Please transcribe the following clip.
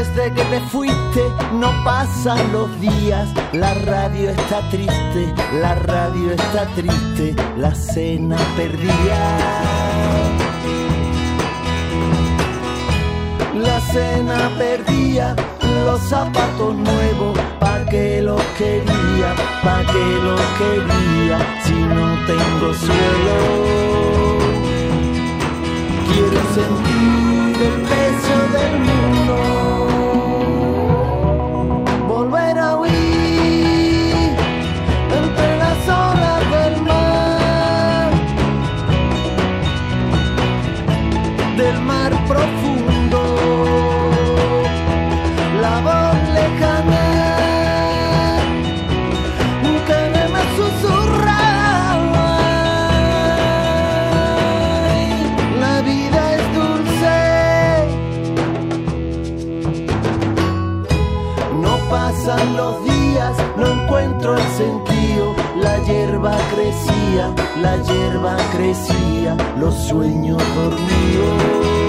Desde que te fuiste no pasan los días, la radio está triste, la radio está triste, la cena perdida. La cena perdía, los zapatos nuevos, pa' que los quería, pa' que los quería, si no tengo suelo. Pasan los días, no encuentro el sentido. La hierba crecía, la hierba crecía, los sueños dormidos.